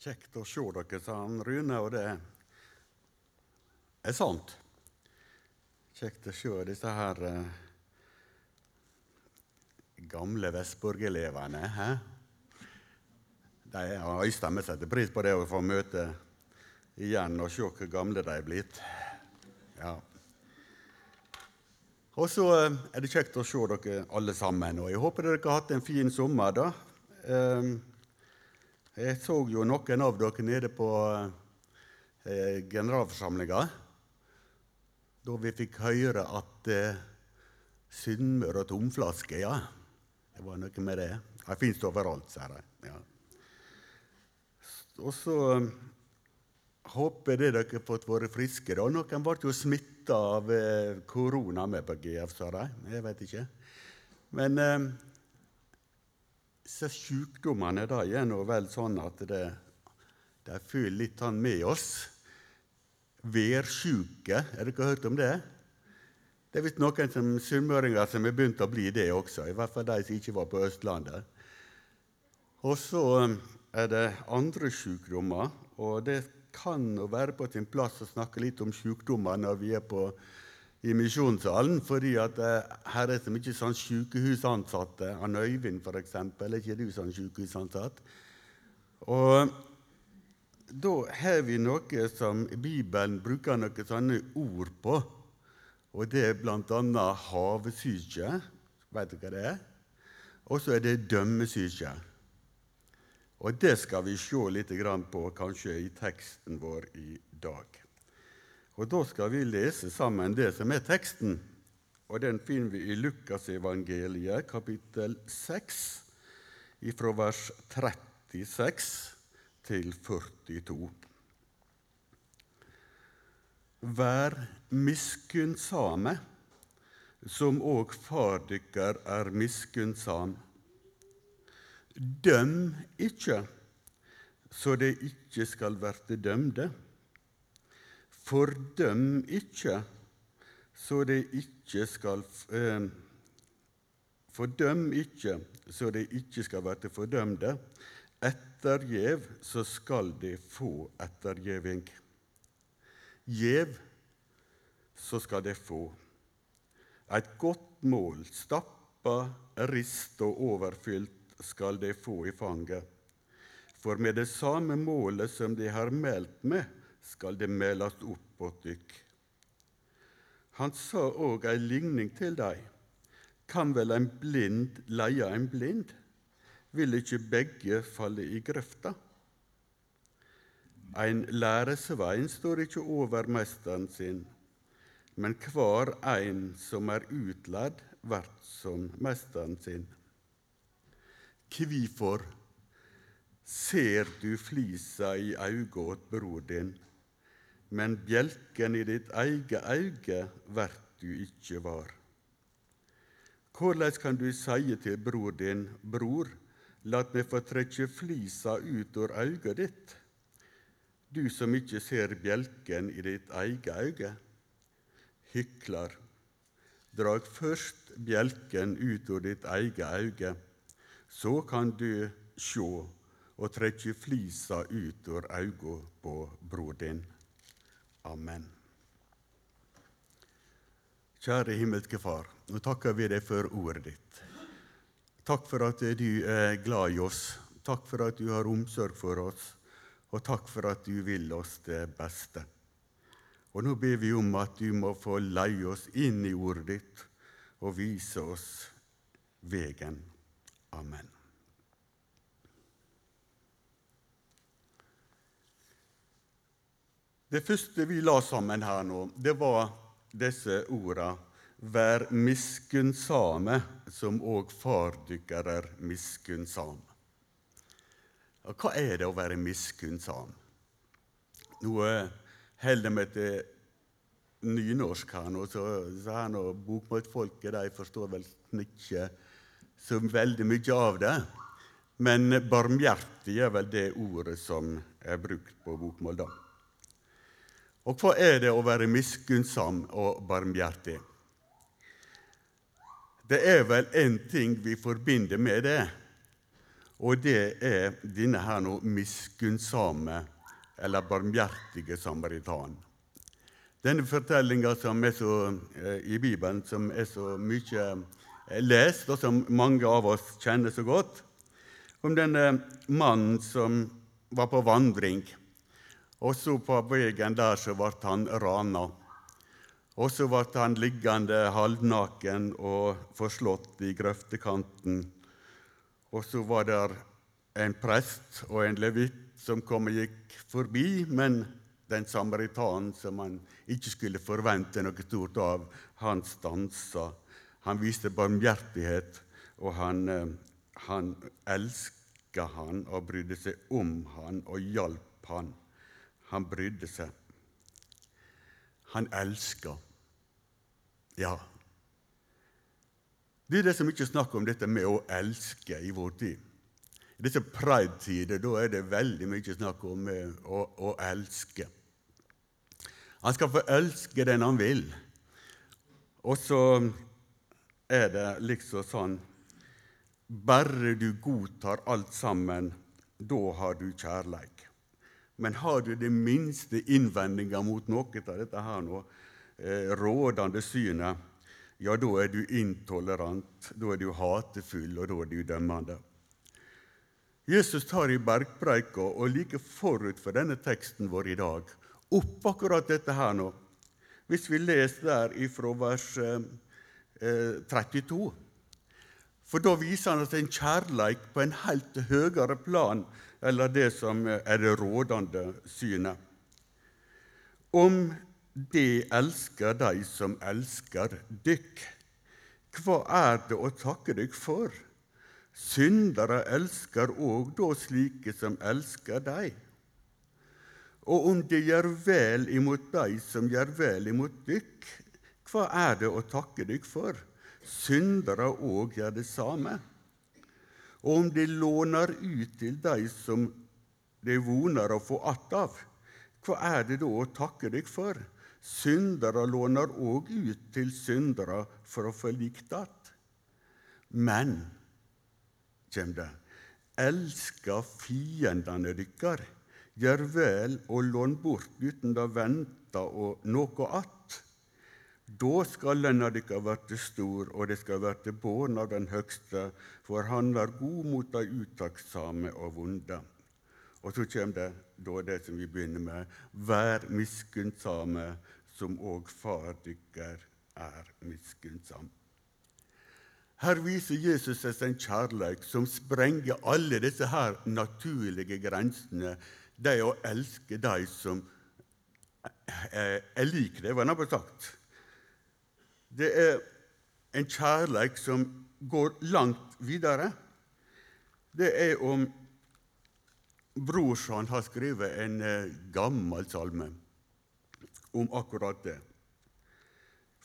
Kjekt å se dere, sa han Rune, og det er sant. Kjekt å se disse her eh, gamle Vestborg-elevene. De har øystemt setter pris på det å få møte igjen og se hvor gamle de er blitt. Ja. Og så eh, er det kjekt å se dere alle sammen. Og jeg håper dere har hatt en fin sommer. da. Eh, jeg så jo noen av dere nede på eh, generalforsamlinga da vi fikk høre at eh, Sunnmøre og tomflaske, ja. Det var noe med det. Det fins overalt, sier de. Ja. Og så eh, håper jeg dere har fått være friske. da. Noen ble jo smitta av eh, korona med på GF, sa de. Jeg vet ikke. Men eh, disse sykdommene da, er nå vel sånn at det, de føler litt sånn med oss. Værsjuke, har dere hørt om det? Det er visst noen som sunnmøringer som har begynt å bli det også, i hvert fall de som ikke var på Østlandet. Og så um, er det andre sykdommer, og det kan være på sin plass å snakke litt om sykdommer når vi er på i misjonssalen, fordi at eh, her er så mye sånn sykehusansatte. Han Øyvind, for eksempel, er ikke du sånn sykehusansatt? Og da har vi noe som Bibelen bruker noen sånne ord på. Og det er bl.a. havesyke. Vet du hva det er? Og så er det dømmesyke. Og det skal vi se litt på kanskje i teksten vår i dag. Og Da skal vi lese sammen det som er teksten. Og Den finner vi i Lukasevangeliet, kapittel 6, fra vers 36 til 42. Vær miskunnsame, som òg far dykkar er miskunnsam. Døm ikke, så det ikke skal verte dømde. Fordøm ikke, så det ikke skal eh, Fordøm ikke, så det ikke skal verte fordømte. Ettergjev, så skal de få ettergjeving. Gjev, så skal de få. Et godt mål, stappa, rist og overfylt, skal de få i fanget. For med det samme målet som de har meldt med, skal det melast opp åt dykk. Han sa òg ei ligning til dei. Kan vel ein blind leie ein blind? Vil ikkje begge falle i grøfta? Ein læresvein står ikkje over meisteren sin, men kvar ein som er utlærd, vert som meisteren sin. Kvifor ser du flisa i auga åt bror din, men bjelken i ditt eige auge vert du ikkje var. Korleis kan du seie til bror din, bror, lat meg få trekkje flisa ut av auget ditt, du som ikkje ser bjelken i ditt eige auge? Hyklar, drag først bjelken ut av ditt eige auge, så kan du sjå og trekkje flisa ut av øyet på bror din. Amen. Kjære himmelske Far, nå takker vi deg for ordet ditt. Takk for at du er glad i oss. Takk for at du har omsorg for oss, og takk for at du vil oss det beste. Og nå ber vi om at du må få leie oss inn i ordet ditt og vise oss veien. Amen. Det første vi la sammen her nå, det var disse orda Vær miskunnsame, som òg far dykkar er miskunnsam. Og hva er det å være miskunnsam? Nå holder jeg meg til nynorsk her nå, så, så her nå bokmålsfolket de forstår vel ikke så veldig mye av det. Men barmhjertig er vel det ordet som er brukt på bokmål da. Og hva er det å være miskunnsam og barmhjertig? Det er vel én ting vi forbinder med det, Og det er denne her nå miskunnsame, eller barmhjertige samaritan. Denne fortellinga eh, i Bibelen, som er så mye eh, lest, og som mange av oss kjenner så godt, om denne mannen som var på vandring, og så på veien der så ble han rana. Og så ble han liggende halvnaken og forslått i grøftekanten. Og så var det en prest og en levitt som kom og gikk forbi, men den samaritanen som han ikke skulle forvente noe stort av, han stansa. Han viste barmhjertighet, og han, eh, han elska han og brydde seg om han og hjalp han. Han brydde seg. Han elska. Ja. Det er det som ikke snakk om dette med å elske i vår tid. I disse pride-tider da er det veldig mye snakk om eh, å, å elske. Han skal få elske den han vil. Og så er det liksom sånn Bare du godtar alt sammen, da har du kjærleik. Men har du det minste innvendinger mot noe av dette her nå, eh, rådende synet, ja, da er du intolerant, da er du hatefull, og da er du dømmende. Jesus tar i bergpreika, og like forut for denne teksten vår i dag, opp akkurat dette her nå. Hvis vi leser der ifra vers eh, 32 For da viser han oss en kjærleik på en helt høyere plan eller det som er det rådende synet. Om de elsker de som elsker dykk, hva er det å takke dykk for? Syndere elsker òg da slike som elsker dei. Og om de gjør vel imot de som gjør vel imot dykk, hva er det å takke dykk for? Syndere òg gjør det samme. Og om de låner ut til de som de voner å få att av, hva er det da å takke deg for? Syndere låner òg ut til syndere for å få likt att. Men, kjem det, elska fiendene dykkar, gjør vel å låne bort uten å vente og noe att. Da skal lønna dykkar verte stor, og det skal verte båren av den høgste, for han er god mot dei uttaktsame og vonde. Og så kjem det da det som vi begynner med, vær miskunnsame, som òg far dykkar er miskunnsam. Her viser Jesus seg en kjærleik som sprenger alle disse her naturlige grensene. Det å elske de som er lik det, var det sagt. Det er en kjærleik som går langt videre. Det er om brorsan har skrevet en eh, gammel salme om akkurat det.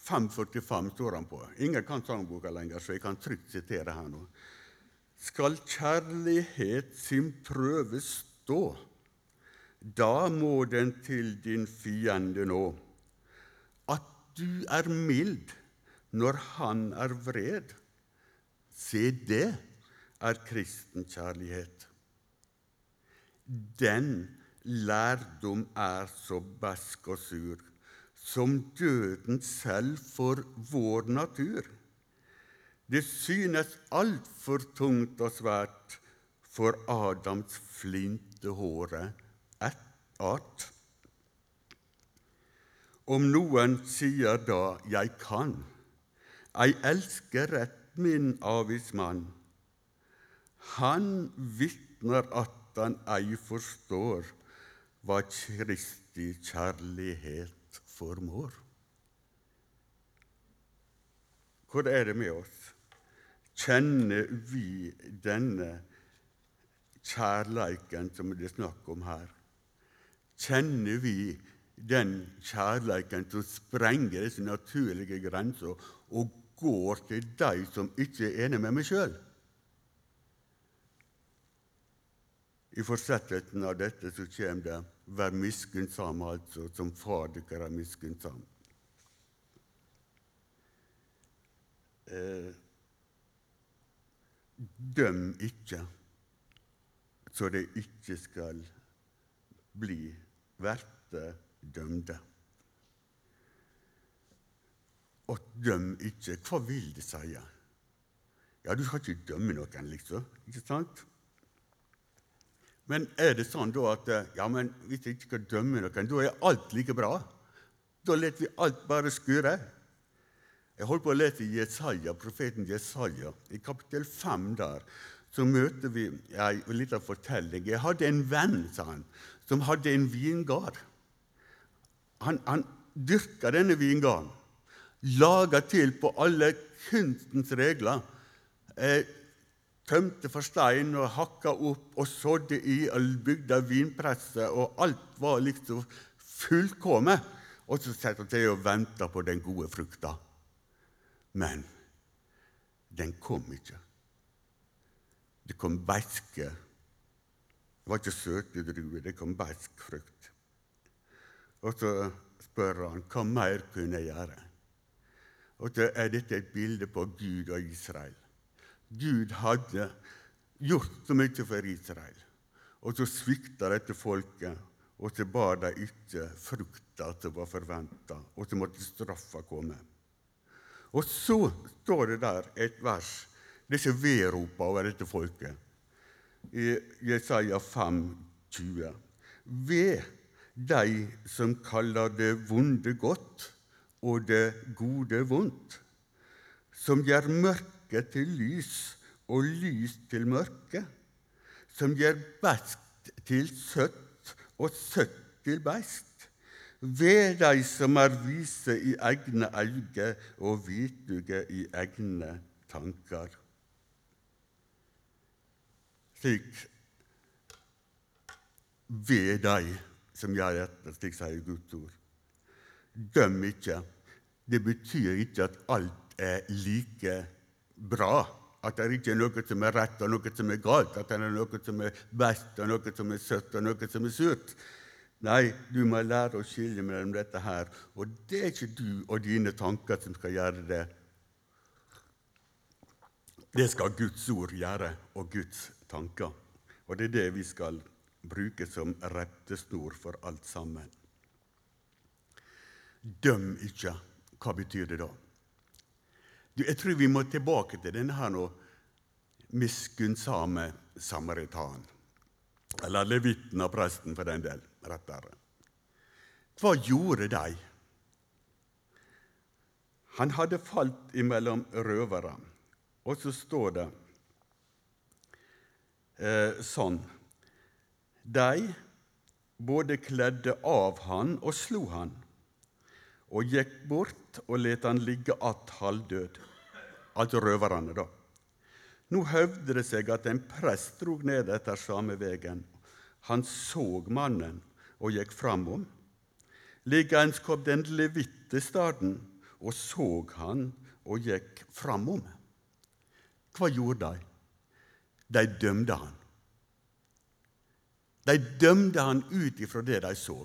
545 står han på. Ingen kan sangboka lenger, så jeg kan trygt sitere her nå. Skal kjærlighet sin prøve stå, da må den til din fiende nå. At du er mild når han er vred. Se, det er kristen kjærlighet. Den lærdom er så besk og sur, som døden selv for vår natur. Det synes altfor tungt og svært for Adams flinte håre ett art. Om noen sier da 'jeg kan', Ei elsker rett min avismann. Han vitner at han ei forstår hva Kristi kjærlighet formår. Hvor er det med oss? Kjenner vi denne kjærleiken som det er snakk om her? Kjenner vi den kjærleiken som sprenger disse naturlige grenser og går til de som ikke er enige med meg sjøl. I fortsettelsen av dette så kommer det 'vær miskunnsam', altså, som far dere er miskunnsam. Eh, døm ikke, så de ikke skal bli verte dømde. Og døm ikke. Hva vil det si? Ja, du skal ikke dømme noen, liksom. Ikke sant? Men er det sånn da at ja, men hvis jeg ikke skal dømme noen, da er alt like bra? Da lar vi alt bare skure? Jeg holdt på å lese Jesaja, profeten Jesaja. I kapittel 5 der så møter vi ei lita fortelling. Jeg hadde en venn, sa han, som hadde en vingard. Han, han dyrka denne vingarden, laga til på alle kunstens regler. Eh, tømte for stein og hakka opp og sådde i og bygde vinpresse, og alt var liksom fullkomment. Og så satt til og venta på den gode frukta. Men den kom ikke. Det kom beiske. Det var ikke søte druer, det kom beisk frukt. Og så spør han hva mer kunne jeg gjøre. Og så er dette et bilde på Gud og Israel. Gud hadde gjort så mye for Israel, og så svikta dette folket, og så bar de ikke frukta som var forventa, og så måtte straffa komme. Og så står det der et vers, disse vedropa over dette folket, i Jesaja 5, 20. Ved de som kaller det vonde godt og det gode vondt, som gjør mørke til lys og lys til mørke, som gjør best til søtt og søtt til best. Ved de som er vise i egne øyne og vituge i egne tanker. Slik ved de som gjør dette, slik sier Guds ord. Døm ikke. Det betyr ikke at alt er like bra. At det ikke er noe som er rett og noe som er galt. At det er noe som er best og noe som er søtt og noe som er surt. Nei, du må lære å skille mellom dette her. Og det er ikke du og dine tanker som skal gjøre det. Det skal Guds ord gjøre, og Guds tanker. Og det er det vi skal bruke som rettesnor for alt sammen. Døm ikke. Hva betyr det da? Jeg tror vi må tilbake til denne her nå, miskunnsame samaritanen. Eller levitten av presten, for den del. rettere. Hva gjorde de? Han hadde falt imellom røvere. Og så står det eh, sånn De både kledde av han og slo han, og gikk bort og let han ligge att halvdød altså røverne, da. Nå høvde det seg at en prest drog ned etter samme vegen. Han så mannen og gikk framom. Likeens kom den levitt til staden og så han og gikk framom. Hva gjorde de? De dømte han. De dømte han ut ifra det de så.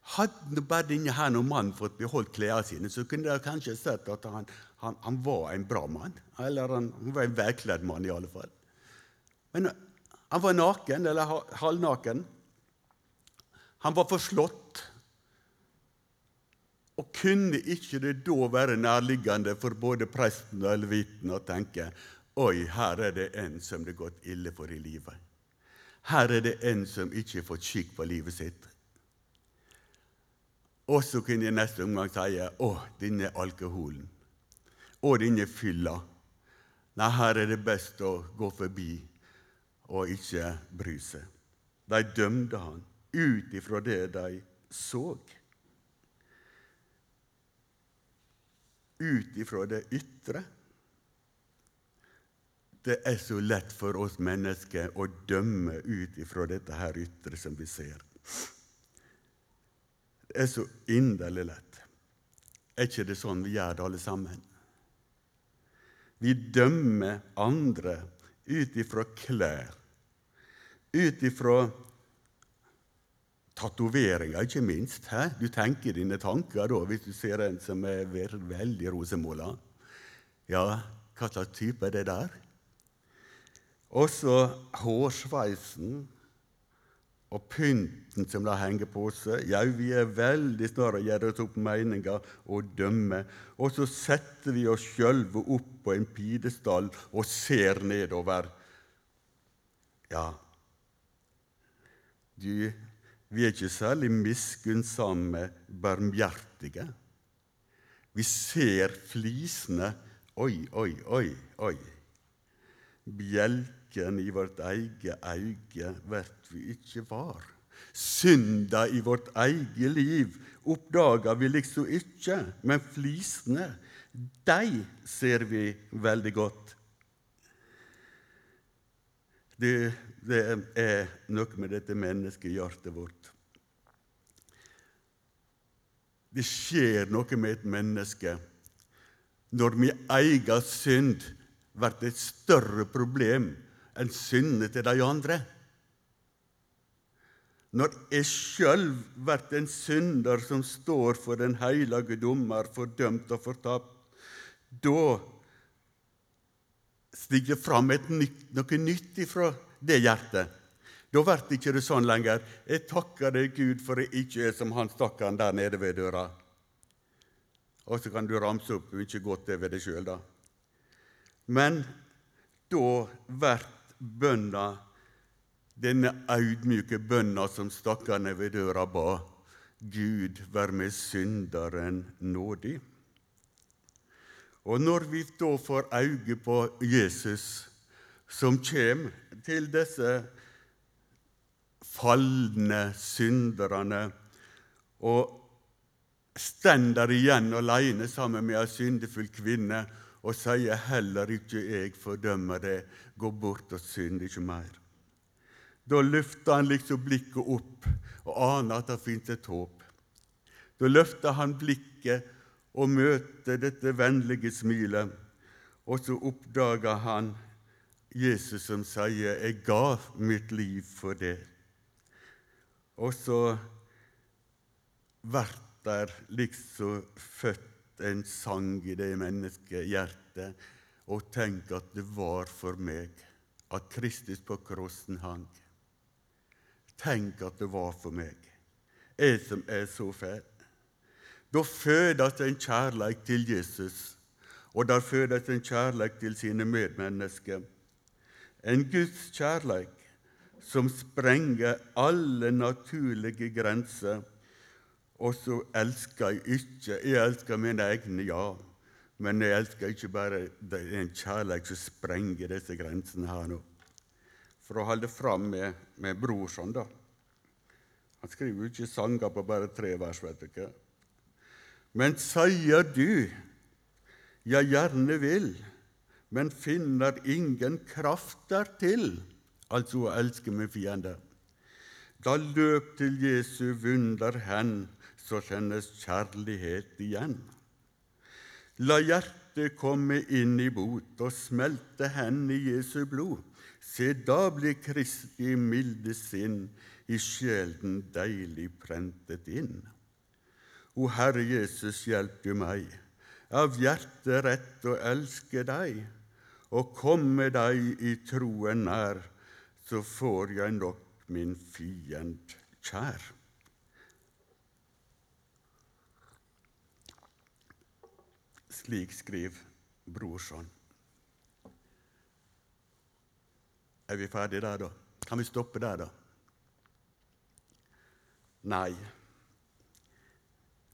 Hadde bare denne her mannen fått beholdt klærne sine, så kunne dere kanskje sett at han, han, han var en bra mann. Eller han, han var en velkledd mann, i alle fall. Men han var naken, eller halvnaken. Han var forslått. Og kunne ikke det da være nærliggende for både presten og levitten å tenke Oi, her er det en som det har gått ille for i livet. Her er det en som ikke har fått skikk på livet sitt. Og så kunne jeg neste omgang si å, denne alkoholen. og denne fylla. Nei, her er det best å gå forbi og ikke bry seg. De dømte han ut ifra det de så. Ut ifra det ytre. Det er så lett for oss mennesker å dømme ut ifra dette her ytre som vi ser. Det er så inderlig lett. Er ikke det sånn vi gjør det, alle sammen? Vi dømmer andre ut ifra klær, ut ifra tatoveringer, ikke minst. He? Du tenker dine tanker da, hvis du ser en som er veldig rosemåla. Ja, hva slags type er det der? Også hårsveisen og pynten som la henger på seg. Ja, vi er veldig snart å gjøre oss opp meninger og dømme. Og så setter vi oss sjølve opp på en pidestall og ser nedover. Ja, du, vi er ikke særlig miskunnsomme, barmhjertige. Vi ser flisene. Oi, oi, oi, oi. Bjelken i vårt eget øye vert vi ikke var. Synda i vårt eget liv oppdager vi liksom ikke, men flisene, de ser vi veldig godt. Det, det er noe med dette menneskehjertet vårt. Det skjer noe med et menneske når min egen synd blir et større problem enn syndene til de andre. Når jeg sjøl blir en synder som står for den hellige dommer, fordømt og fortapt, da stiger fram nytt, noe nytt ifra det hjertet. Da blir det ikke sånn lenger. Jeg takker deg, Gud, for jeg ikke er som han stakkaren der nede ved døra. Og så kan du ramse opp mye godt det ved deg sjøl, da. Men da blir bønna denne audmjuke bønna som stakkarene ved døra ba. Gud, vær med synderen nådig. Og når vi da får øye på Jesus, som kommer til disse falne synderne og stender igjen alene sammen med ei syndefull kvinne og sier heller ikke jeg fordømmer det, gå bort og synd ikke mer. Da løfter han liksom blikket opp og aner at det fins et håp. Da løfter han blikket og møter dette vennlige smilet, og så oppdager han Jesus som sier 'Jeg ga mitt liv for det'. Og så blir der liksom født en sang i det menneskehjertet, og tenk at det var for meg at Kristus på krossen hang. Tenk at det var for meg, jeg som er så fæl. Da fødes en kjærlighet til Jesus, og der fødes en kjærlighet til sine medmennesker. En Guds kjærlighet som sprenger alle naturlige grenser. Og så elsker jeg ikke Jeg elsker mine egne, ja, men jeg elsker ikke bare det er en kjærlighet som sprenger disse grensene her nå. For å holde fram med, med brorsan, da. Han skriver jo ikke sanger på bare tre vers, vet du ikke. Men sier du, jeg gjerne vil, men finner ingen kraft dertil altså å elske min fiende. Da løp til Jesu vunder hen, så kjennes kjærlighet igjen. La hjertet komme inn i bot og smelte hen i Jesu blod. Se, da blir Kristi milde sinn i sjelden deilig prentet inn. O Herre Jesus, hjelp du meg, av hjertet rett å elske deg, og komme deg i troen nær så får jeg nok min fiend kjær. Slik skriver Brorson. Er vi ferdige der, da? Kan vi stoppe der, da? Nei,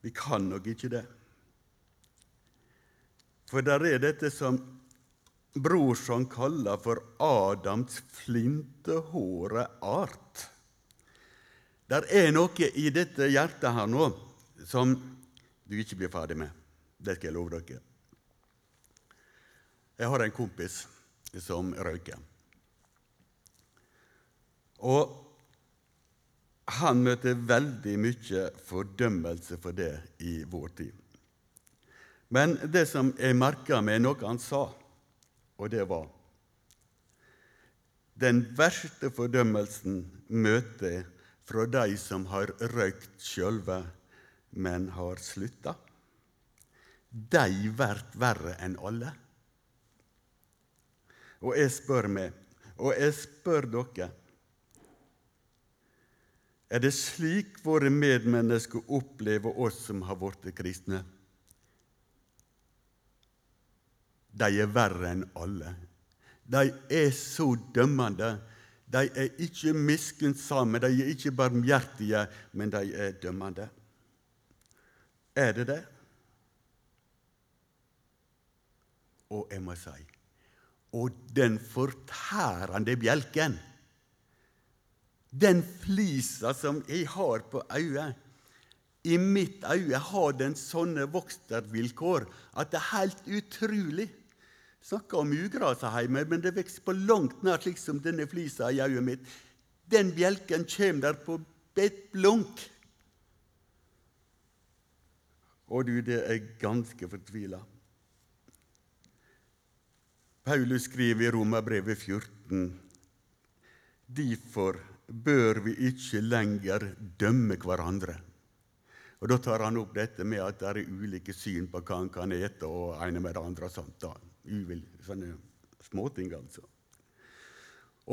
vi kan nok ikke det. For der er dette som brorson kaller for Adams flintehåre art. Der er noe i dette hjertet her nå som du ikke blir ferdig med. Det skal jeg love dere. Jeg har en kompis som røyker. Og han møter veldig mye fordømmelse for det i vår tid. Men det som jeg merka med noe han sa, og det var den verste fordømmelsen møter fra de som har røykt sjølve, men har slutta. De blir verre enn alle. Og jeg spør meg Og jeg spør dere Er det slik våre medmennesker opplever oss som har blitt kristne? De er verre enn alle. De er så dømmende. De er ikke miskunnsomme, de er ikke barmhjertige, men de er dømmende. Er det det? Og jeg må si og den fortærende bjelken, den flisa som jeg har på øyet I mitt øye har den sånne vokstervilkår at det er helt utrolig. Snakker om ugraset hjemme, men det vokser på langt nær slik som denne flisa i øyet mitt. Den bjelken kommer der på et blunk. Og du, det er ganske fortvila. Paulus skriver i Romerbrevet 14.: Derfor bør vi ikke lenger dømme hverandre. Og Da tar han opp dette med at det er ulike syn på hva han kan ete, og ene med det andre. Sånt, da. Uvil, sånne småting, altså.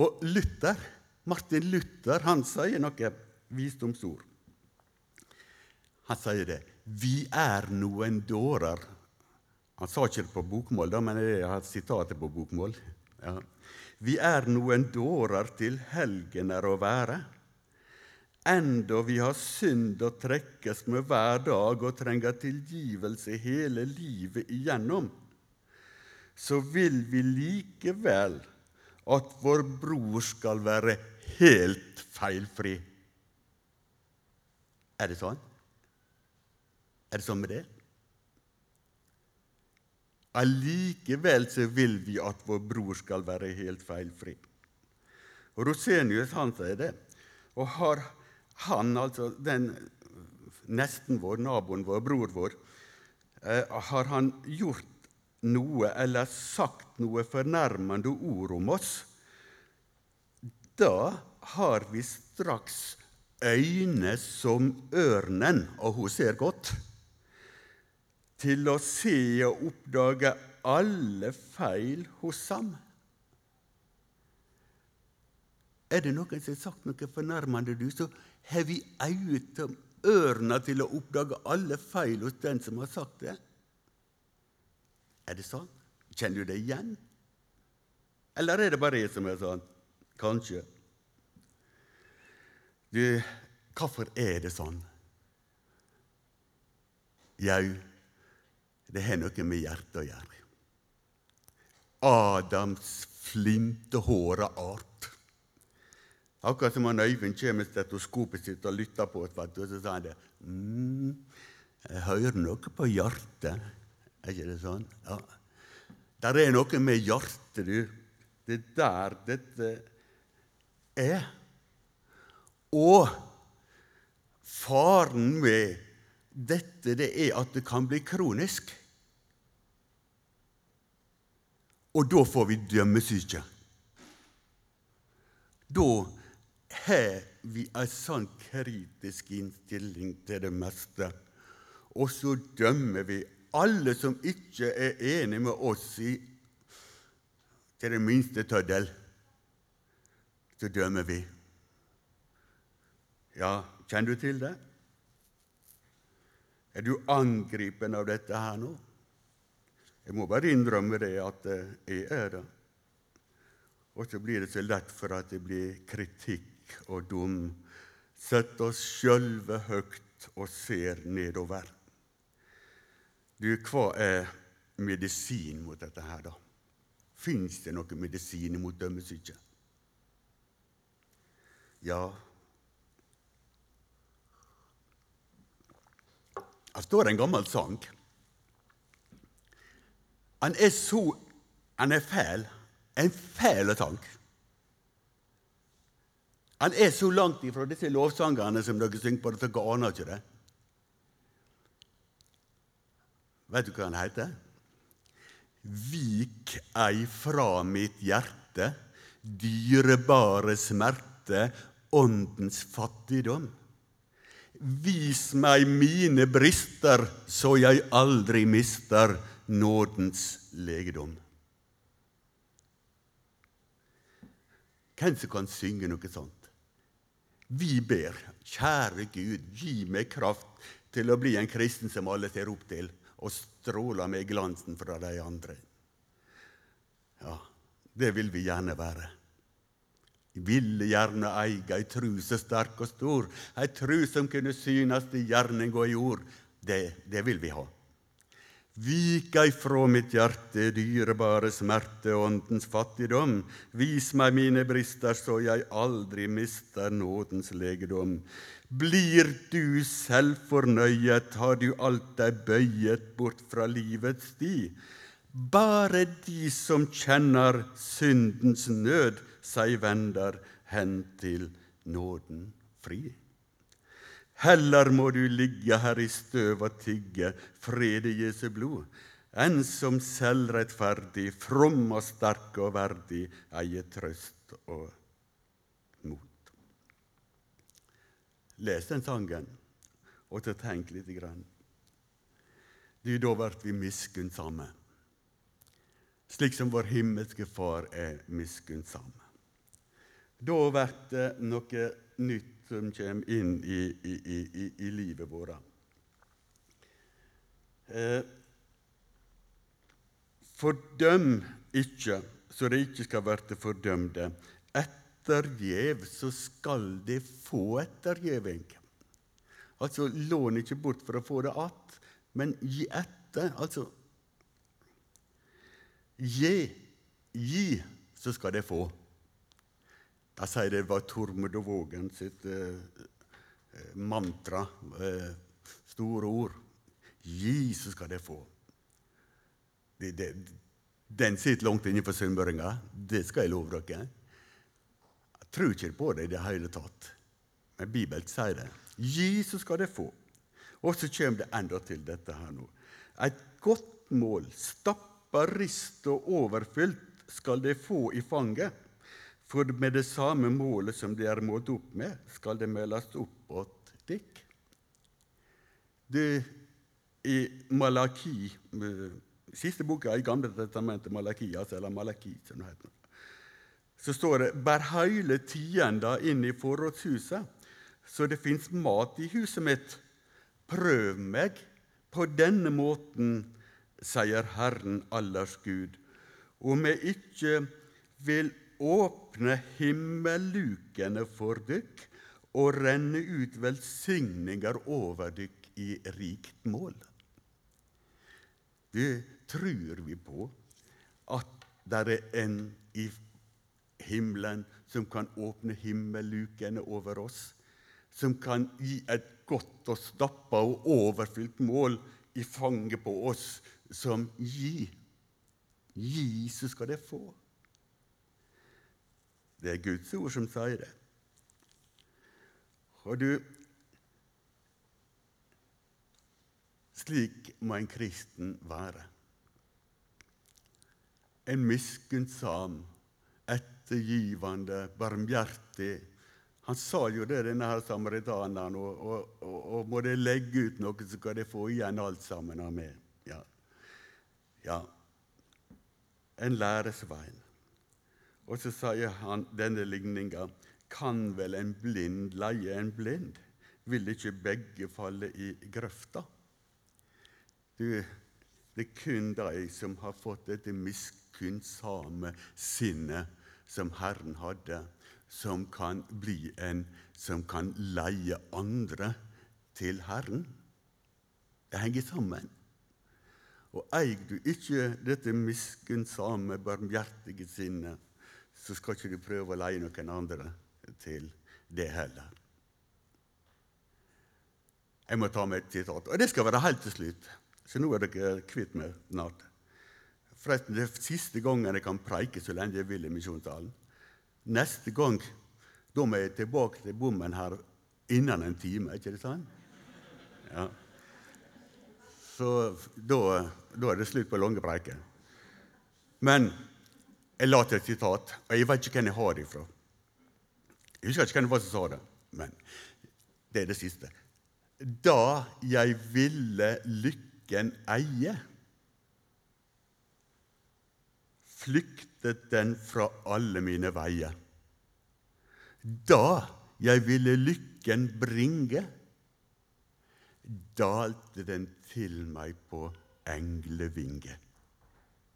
Og Luther, Martin Luther han sier noe visdomsord. Han sier det. Vi er noen dårer han sa ikke det på bokmål, da, men jeg har sitatet på bokmål. Ja. Vi er noen dårer til helgener å være, enda vi har synd å trekkes med hver dag og trenger tilgivelse hele livet igjennom, så vil vi likevel at vår bror skal være helt feilfri. Er det sånn? Er det sånn med det? Allikevel så vil vi at vår bror skal være helt feilfri. Og Rosenius han sier det. Og har han, altså den nesten vår, naboen vår, bror vår, eh, har han gjort noe eller sagt noe fornærmende ord om oss, da har vi straks øyne som ørnen, og hun ser godt til å se og oppdage alle feil hos ham. Er det noen som har sagt noe fornærmende, du, så har vi øyne ørene til å oppdage alle feil hos den som har sagt det. Er det sånn? Kjenner du det igjen? Eller er det bare jeg som er sånn? Kanskje. Du, hvorfor er det sånn? Jau, det har noe med hjertet å gjøre. Adams flintehåra art. Akkurat som han Øyvind kommer med stetoskopet sitt og lytter på oss, og så sa han det. Mm, jeg hører noe på hjertet. Er ikke det sånn? Ja. Der er noe med hjertet, du. Det er der dette er. Og faren med dette det er at det kan bli kronisk. Og da får vi dømmesyke. Da har vi en sånn kritisk innstilling til det meste. Og så dømmer vi alle som ikke er enig med oss i til det minste tøddel. Så dømmer vi. Ja, kjenner du til det? Er du angripen av dette her nå? Jeg må bare innrømme det at jeg er det. Og så blir det så lett for at det blir kritikk og dum. Sett oss sjølve høgt og ser nedover. Du, hva er medisin mot dette her, da? Fins det noe medisin mot dømmesyke? Ja. Det står en gammel sang. Han er så Han er fæl. En fæl tank. Han er så langt ifra disse lovsangene som dere synger på, at dere aner ikke det. Vet du hva han heter? Vik ei fra mitt hjerte, dyrebare smerte, åndens fattigdom. Vis meg mine brister, så jeg aldri mister nådens legedom. Hvem som kan synge noe sånt? Vi ber, kjære Gud, gi meg kraft til å bli en kristen som alle ser opp til, og stråler med glansen fra de andre. Ja, det vil vi gjerne være. Vi ville gjerne eie ei tru så sterk og stor, ei tru som kunne synast i gjerning og i ord. Det, det vil vi ha. Vik ei fra mitt hjerte dyrebare smerte åndens fattigdom. Vis meg mine brister, så jeg aldri mister nådens legedom. Blir du selvfornøyet, har du alt deg bøyet bort fra livets sti. Bare de som kjenner syndens nød, seg vender hen til nåden fri. Heller må du ligge her i støv og tigge fred i Jesu blod, enn som selvrettferdig, from og sterk og verdig eier trøst og mot. Les den sangen, og så tenk litt. Grann. Du, da blir vi miskunnsomme, slik som vår himmelske Far er miskunnsom. Da blir det noe nytt som kommer inn i, i, i, i livet vårt. Eh, fordøm ikke, så det ikke skal bli fordømte. Ettergjev, så skal de få ettergjeving. Altså, lån ikke bort for å få det att, men gi etter. Altså Gi, gi, så skal de få. Jeg sier det var Tormod og Vågen sitt eh, eh, mantra. Eh, store ord. Gi, så skal de få. Det, det, den sitter langt inne for sunnmøringa. Det skal jeg love dere. Jeg tror ikke på det i det hele tatt. Men Bibelen sier det. Gi, så skal de få. Og så kommer det enda til dette her nå. Et godt mål, stappa rist og overfylt, skal de få i fanget. For med det samme målet som de er målt opp med, skal det meldes opp mot dykk. Det i Malaki, eh, siste boka i Gamle testamentet, Malakias, eller Malaki, som det heter, så står det 'Bær heile tienda inn i forrådshuset, så det fins mat i huset mitt'. Prøv meg på denne måten, sier Herren allers Gud, om jeg ikke vil åpne himmellukene for dykk og renne ut velsigninger over dykk i rikt mål. Det tror vi på, at det er en i himmelen som kan åpne himmellukene over oss, som kan gi et godt og stappa og overfylt mål i fanget på oss som gi. Gi, så skal det få. Det er Guds ord som sier det. Og du Slik må en kristen være. En miskunnsam, ettergivende, barmhjertig. Han sa jo det, denne her samaritaneren, og, og, og, og må de legge ut noe, så skal de få igjen alt sammen av meg. Ja. ja. En læresvein. Og så sier han denne ligninga Kan vel en blind leie en blind? Vil ikke begge falle i grøfta? Du, det er kun de som har fått dette miskunnsame sinnet som Herren hadde, som kan bli en som kan leie andre til Herren. Det henger sammen. Og eier du ikke dette miskunnsame, barmhjertige sinnet, så skal ikke du prøve å leie noen andre til det heller. Jeg må ta med et sitat, og det skal være helt til slutt. Så nå er dere kvitt meg snart. Forresten, det er siste gangen jeg kan preike så lenge jeg vil i misjonssalen. Neste gang da må jeg tilbake til bommen her innen en time, ikke det sant? Ja. Så da, da er det slutt på lange preiker. Men jeg la til et sitat, og jeg vet ikke hvem jeg har det ifra. Jeg husker ikke hvem det var som sa det, men det er det siste. Da jeg ville lykken eie, flyktet den fra alle mine veier. Da jeg ville lykken bringe, dalte den til meg på englevinge.